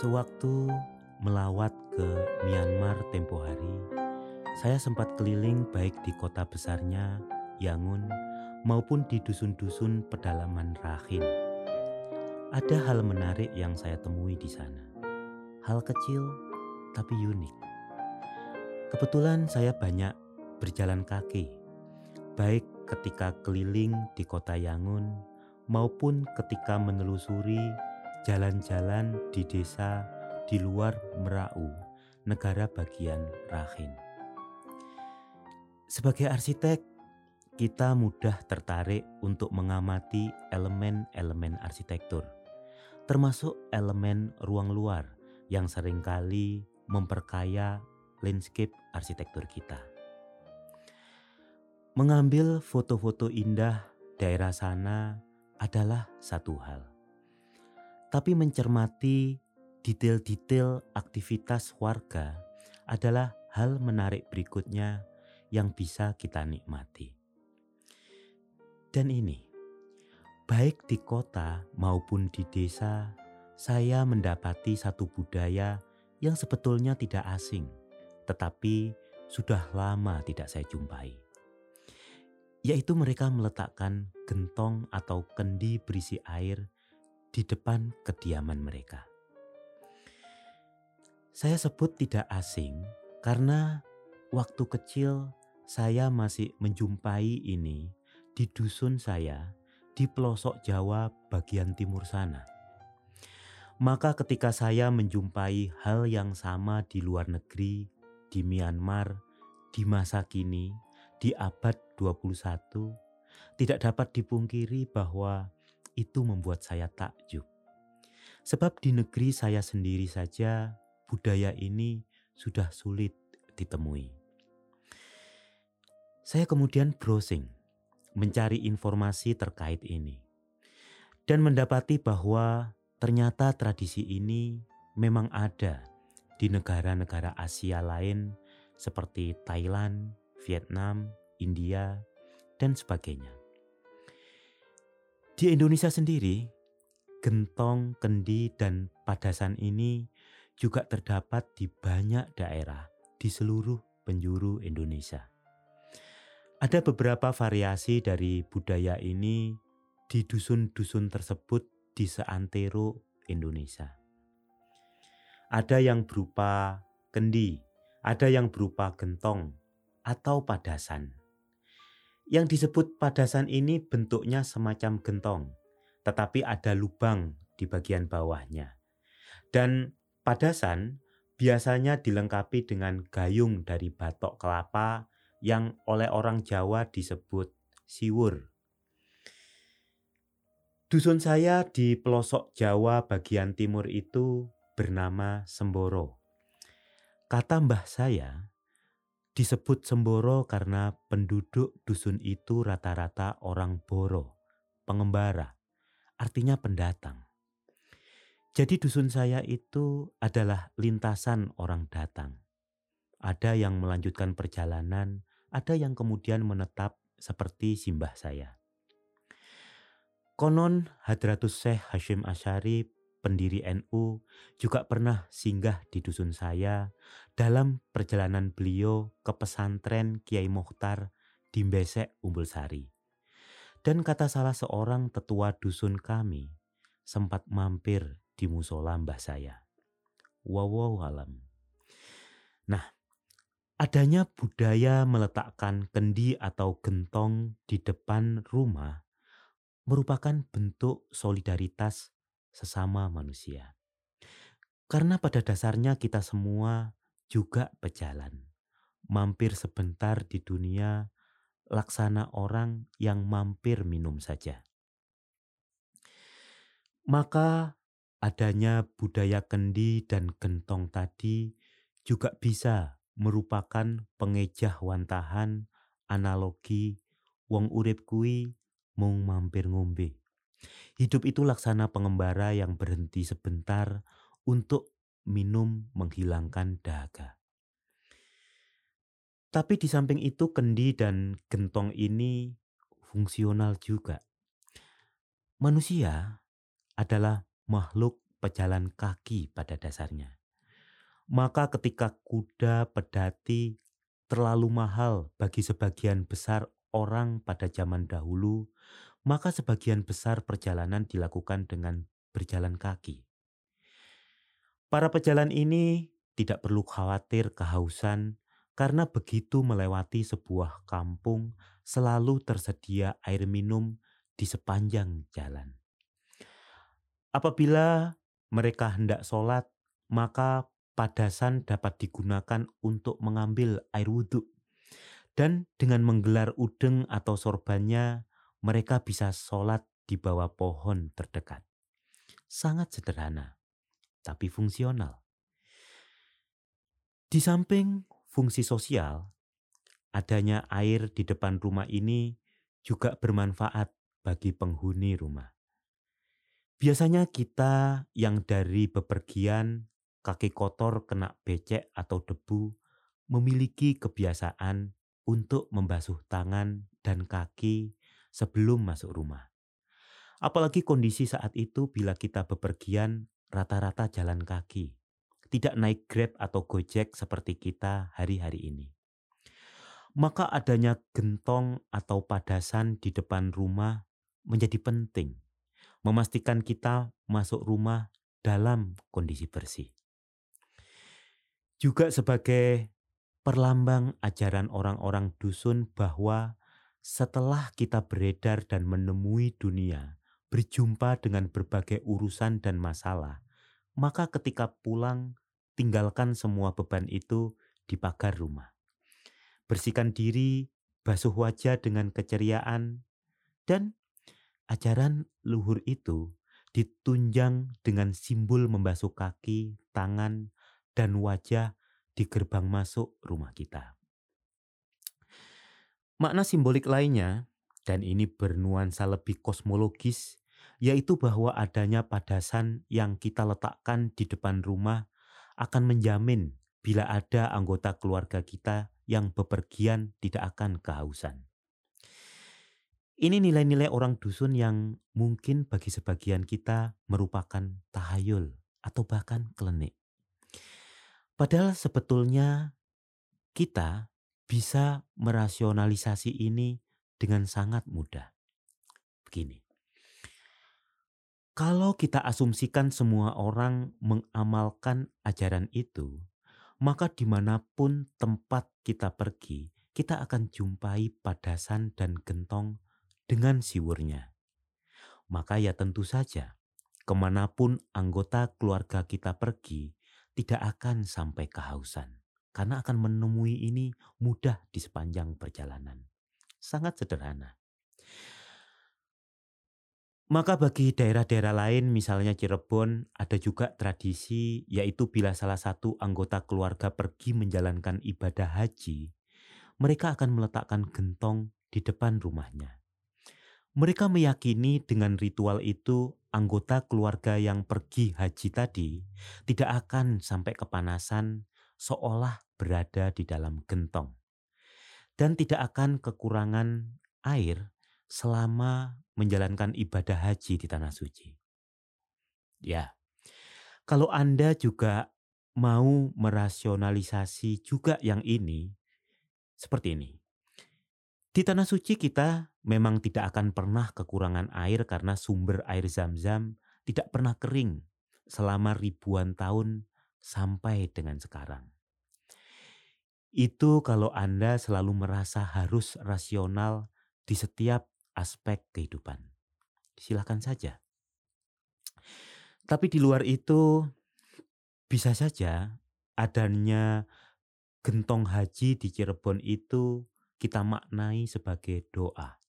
Sewaktu melawat ke Myanmar tempo hari, saya sempat keliling baik di kota besarnya, Yangon, maupun di dusun-dusun pedalaman Rakhine. Ada hal menarik yang saya temui di sana. Hal kecil tapi unik. Kebetulan saya banyak berjalan kaki, baik ketika keliling di kota Yangon maupun ketika menelusuri jalan-jalan di desa di luar Merau, negara bagian Rakhine. Sebagai arsitek, kita mudah tertarik untuk mengamati elemen-elemen arsitektur, termasuk elemen ruang luar yang sering kali memperkaya landscape arsitektur kita. Mengambil foto-foto indah daerah sana adalah satu hal. Tapi mencermati detail-detail aktivitas warga adalah hal menarik berikutnya yang bisa kita nikmati. Dan ini, baik di kota maupun di desa, saya mendapati satu budaya yang sebetulnya tidak asing, tetapi sudah lama tidak saya jumpai yaitu mereka meletakkan gentong atau kendi berisi air di depan kediaman mereka. Saya sebut tidak asing karena waktu kecil saya masih menjumpai ini di dusun saya di pelosok Jawa bagian timur sana. Maka ketika saya menjumpai hal yang sama di luar negeri, di Myanmar, di masa kini, di abad 21 tidak dapat dipungkiri bahwa itu membuat saya takjub. Sebab di negeri saya sendiri saja budaya ini sudah sulit ditemui. Saya kemudian browsing, mencari informasi terkait ini. Dan mendapati bahwa ternyata tradisi ini memang ada di negara-negara Asia lain seperti Thailand, Vietnam, India, dan sebagainya. Di Indonesia sendiri, gentong, kendi, dan padasan ini juga terdapat di banyak daerah di seluruh penjuru Indonesia. Ada beberapa variasi dari budaya ini di dusun-dusun tersebut di seantero Indonesia. Ada yang berupa kendi, ada yang berupa gentong atau padasan. Yang disebut padasan ini bentuknya semacam gentong, tetapi ada lubang di bagian bawahnya. Dan padasan biasanya dilengkapi dengan gayung dari batok kelapa yang oleh orang Jawa disebut siwur. Dusun saya di pelosok Jawa bagian timur itu bernama Semboro. Kata mbah saya, Disebut Semboro karena penduduk dusun itu rata-rata orang Boro, pengembara, artinya pendatang. Jadi dusun saya itu adalah lintasan orang datang. Ada yang melanjutkan perjalanan, ada yang kemudian menetap seperti simbah saya. Konon Hadratus Syekh Hashim Asyari pendiri NU, juga pernah singgah di dusun saya dalam perjalanan beliau ke pesantren Kiai Mukhtar di Mbesek Umbul Sari. Dan kata salah seorang tetua dusun kami, sempat mampir di musola mbah saya. Wow alam. Nah, adanya budaya meletakkan kendi atau gentong di depan rumah merupakan bentuk solidaritas sesama manusia. Karena pada dasarnya kita semua juga pejalan. Mampir sebentar di dunia laksana orang yang mampir minum saja. Maka adanya budaya kendi dan gentong tadi juga bisa merupakan pengejah wantahan analogi wong urip kui mung mampir ngombe. Hidup itu laksana pengembara yang berhenti sebentar untuk minum menghilangkan dahaga. Tapi di samping itu kendi dan gentong ini fungsional juga. Manusia adalah makhluk pejalan kaki pada dasarnya. Maka ketika kuda pedati terlalu mahal bagi sebagian besar orang pada zaman dahulu, maka sebagian besar perjalanan dilakukan dengan berjalan kaki. Para pejalan ini tidak perlu khawatir kehausan karena begitu melewati sebuah kampung selalu tersedia air minum di sepanjang jalan. Apabila mereka hendak sholat, maka padasan dapat digunakan untuk mengambil air wudhu. Dan dengan menggelar udeng atau sorbannya, mereka bisa sholat di bawah pohon terdekat. Sangat sederhana, tapi fungsional. Di samping fungsi sosial, adanya air di depan rumah ini juga bermanfaat bagi penghuni rumah. Biasanya kita yang dari bepergian kaki kotor kena becek atau debu, memiliki kebiasaan untuk membasuh tangan dan kaki sebelum masuk rumah. Apalagi kondisi saat itu bila kita bepergian rata-rata jalan kaki, tidak naik Grab atau Gojek seperti kita hari-hari ini. Maka adanya gentong atau padasan di depan rumah menjadi penting, memastikan kita masuk rumah dalam kondisi bersih juga sebagai perlambang ajaran orang-orang dusun bahwa setelah kita beredar dan menemui dunia, berjumpa dengan berbagai urusan dan masalah, maka ketika pulang, tinggalkan semua beban itu di pagar rumah. Bersihkan diri, basuh wajah dengan keceriaan, dan ajaran luhur itu ditunjang dengan simbol membasuh kaki, tangan, dan wajah di gerbang masuk rumah kita. Makna simbolik lainnya, dan ini bernuansa lebih kosmologis, yaitu bahwa adanya padasan yang kita letakkan di depan rumah akan menjamin bila ada anggota keluarga kita yang bepergian tidak akan kehausan. Ini nilai-nilai orang dusun yang mungkin bagi sebagian kita merupakan tahayul atau bahkan klenik. Padahal sebetulnya kita bisa merasionalisasi ini dengan sangat mudah. Begini, kalau kita asumsikan semua orang mengamalkan ajaran itu, maka di mana pun tempat kita pergi, kita akan jumpai padasan dan gentong dengan siwurnya. Maka ya tentu saja, ke mana pun anggota keluarga kita pergi, tidak akan sampai kehausan karena akan menemui ini mudah di sepanjang perjalanan. Sangat sederhana. Maka bagi daerah-daerah lain misalnya Cirebon ada juga tradisi yaitu bila salah satu anggota keluarga pergi menjalankan ibadah haji, mereka akan meletakkan gentong di depan rumahnya. Mereka meyakini dengan ritual itu anggota keluarga yang pergi haji tadi tidak akan sampai kepanasan seolah berada di dalam gentong. Dan tidak akan kekurangan air selama menjalankan ibadah haji di tanah suci. Ya, kalau Anda juga mau merasionalisasi juga yang ini, seperti ini. Di tanah suci kita memang tidak akan pernah kekurangan air karena sumber air zam-zam tidak pernah kering selama ribuan tahun sampai dengan sekarang. Itu kalau Anda selalu merasa harus rasional di setiap aspek kehidupan. Silakan saja. Tapi di luar itu bisa saja adanya gentong haji di Cirebon itu kita maknai sebagai doa.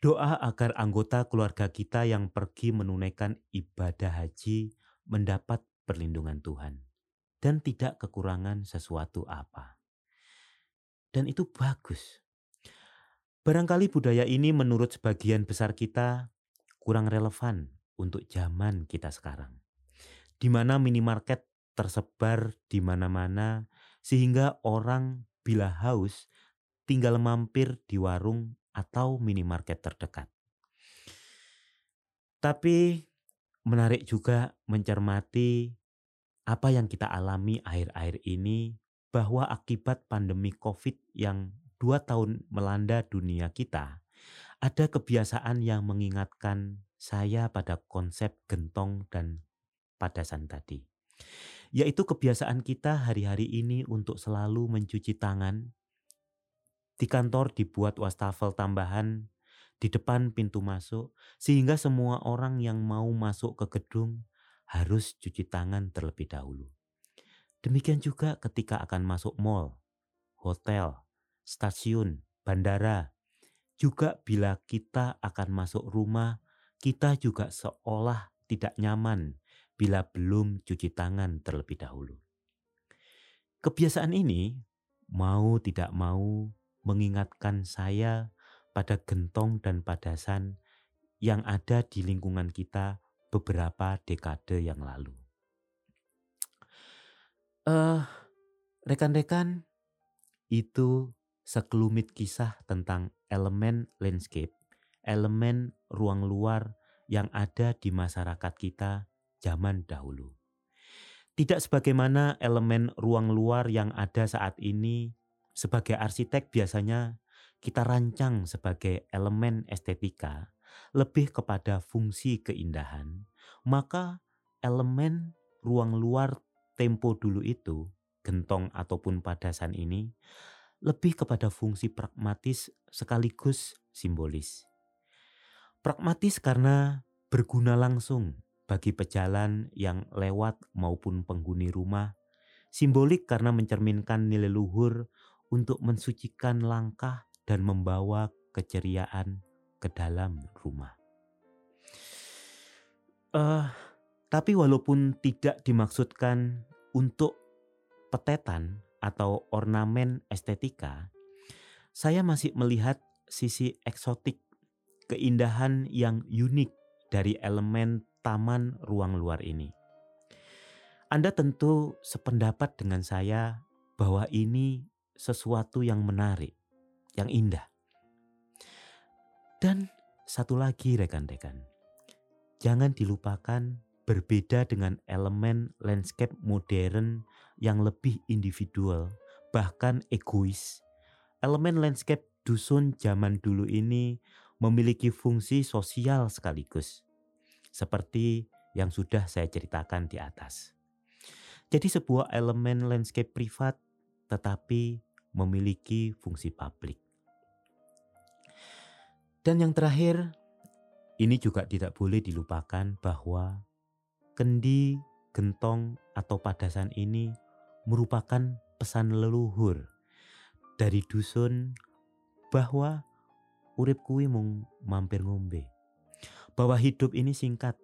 Doa agar anggota keluarga kita yang pergi menunaikan ibadah haji mendapat perlindungan Tuhan dan tidak kekurangan sesuatu apa. Dan itu bagus. Barangkali budaya ini menurut sebagian besar kita kurang relevan untuk zaman kita sekarang. Di mana minimarket tersebar di mana-mana sehingga orang bila haus tinggal mampir di warung atau minimarket terdekat. Tapi menarik juga mencermati apa yang kita alami akhir-akhir ini bahwa akibat pandemi COVID yang dua tahun melanda dunia kita, ada kebiasaan yang mengingatkan saya pada konsep gentong dan padasan tadi. Yaitu kebiasaan kita hari-hari ini untuk selalu mencuci tangan. Di kantor dibuat wastafel tambahan di depan pintu masuk sehingga semua orang yang mau masuk ke gedung harus cuci tangan terlebih dahulu. Demikian juga ketika akan masuk mall, hotel, stasiun, bandara. Juga bila kita akan masuk rumah, kita juga seolah tidak nyaman bila belum cuci tangan terlebih dahulu. Kebiasaan ini mau tidak mau mengingatkan saya pada gentong dan padasan yang ada di lingkungan kita beberapa dekade yang lalu. Uh, rekan-rekan, itu sekelumit kisah tentang elemen landscape, elemen ruang luar yang ada di masyarakat kita zaman dahulu. Tidak sebagaimana elemen ruang luar yang ada saat ini, sebagai arsitek biasanya kita rancang sebagai elemen estetika lebih kepada fungsi keindahan, maka elemen ruang luar tempo dulu itu, gentong ataupun padasan ini, lebih kepada fungsi pragmatis sekaligus simbolis. Pragmatis karena berguna langsung bagi pejalan yang lewat maupun penghuni rumah, simbolik karena mencerminkan nilai luhur untuk mensucikan langkah dan membawa keceriaan ke dalam rumah. Uh, tapi walaupun tidak dimaksudkan untuk petetan atau ornamen estetika, saya masih melihat sisi eksotik, keindahan yang unik dari elemen taman ruang luar ini. Anda tentu sependapat dengan saya bahwa ini sesuatu yang menarik, yang indah. Dan satu lagi rekan-rekan, jangan dilupakan berbeda dengan elemen landscape modern yang lebih individual, bahkan egois. Elemen landscape dusun zaman dulu ini memiliki fungsi sosial sekaligus, seperti yang sudah saya ceritakan di atas. Jadi sebuah elemen landscape privat tetapi memiliki fungsi publik. Dan yang terakhir, ini juga tidak boleh dilupakan bahwa kendi, gentong, atau padasan ini merupakan pesan leluhur dari dusun bahwa urip kuwi mung mampir ngombe. Bahwa hidup ini singkat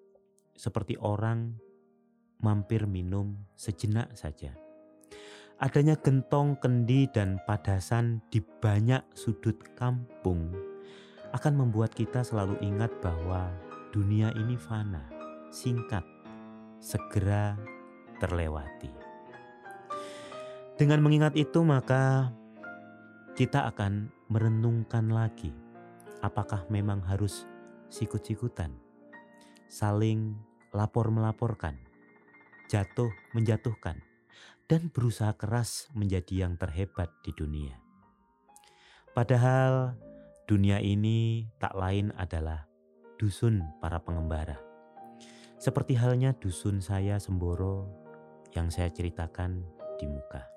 seperti orang mampir minum sejenak saja. Adanya gentong, kendi, dan padasan di banyak sudut kampung akan membuat kita selalu ingat bahwa dunia ini fana, singkat, segera terlewati. Dengan mengingat itu, maka kita akan merenungkan lagi apakah memang harus sikut-sikutan, saling lapor-melaporkan, jatuh menjatuhkan, dan berusaha keras menjadi yang terhebat di dunia. Padahal Dunia ini tak lain adalah dusun para pengembara. Seperti halnya dusun saya Semboro yang saya ceritakan di muka.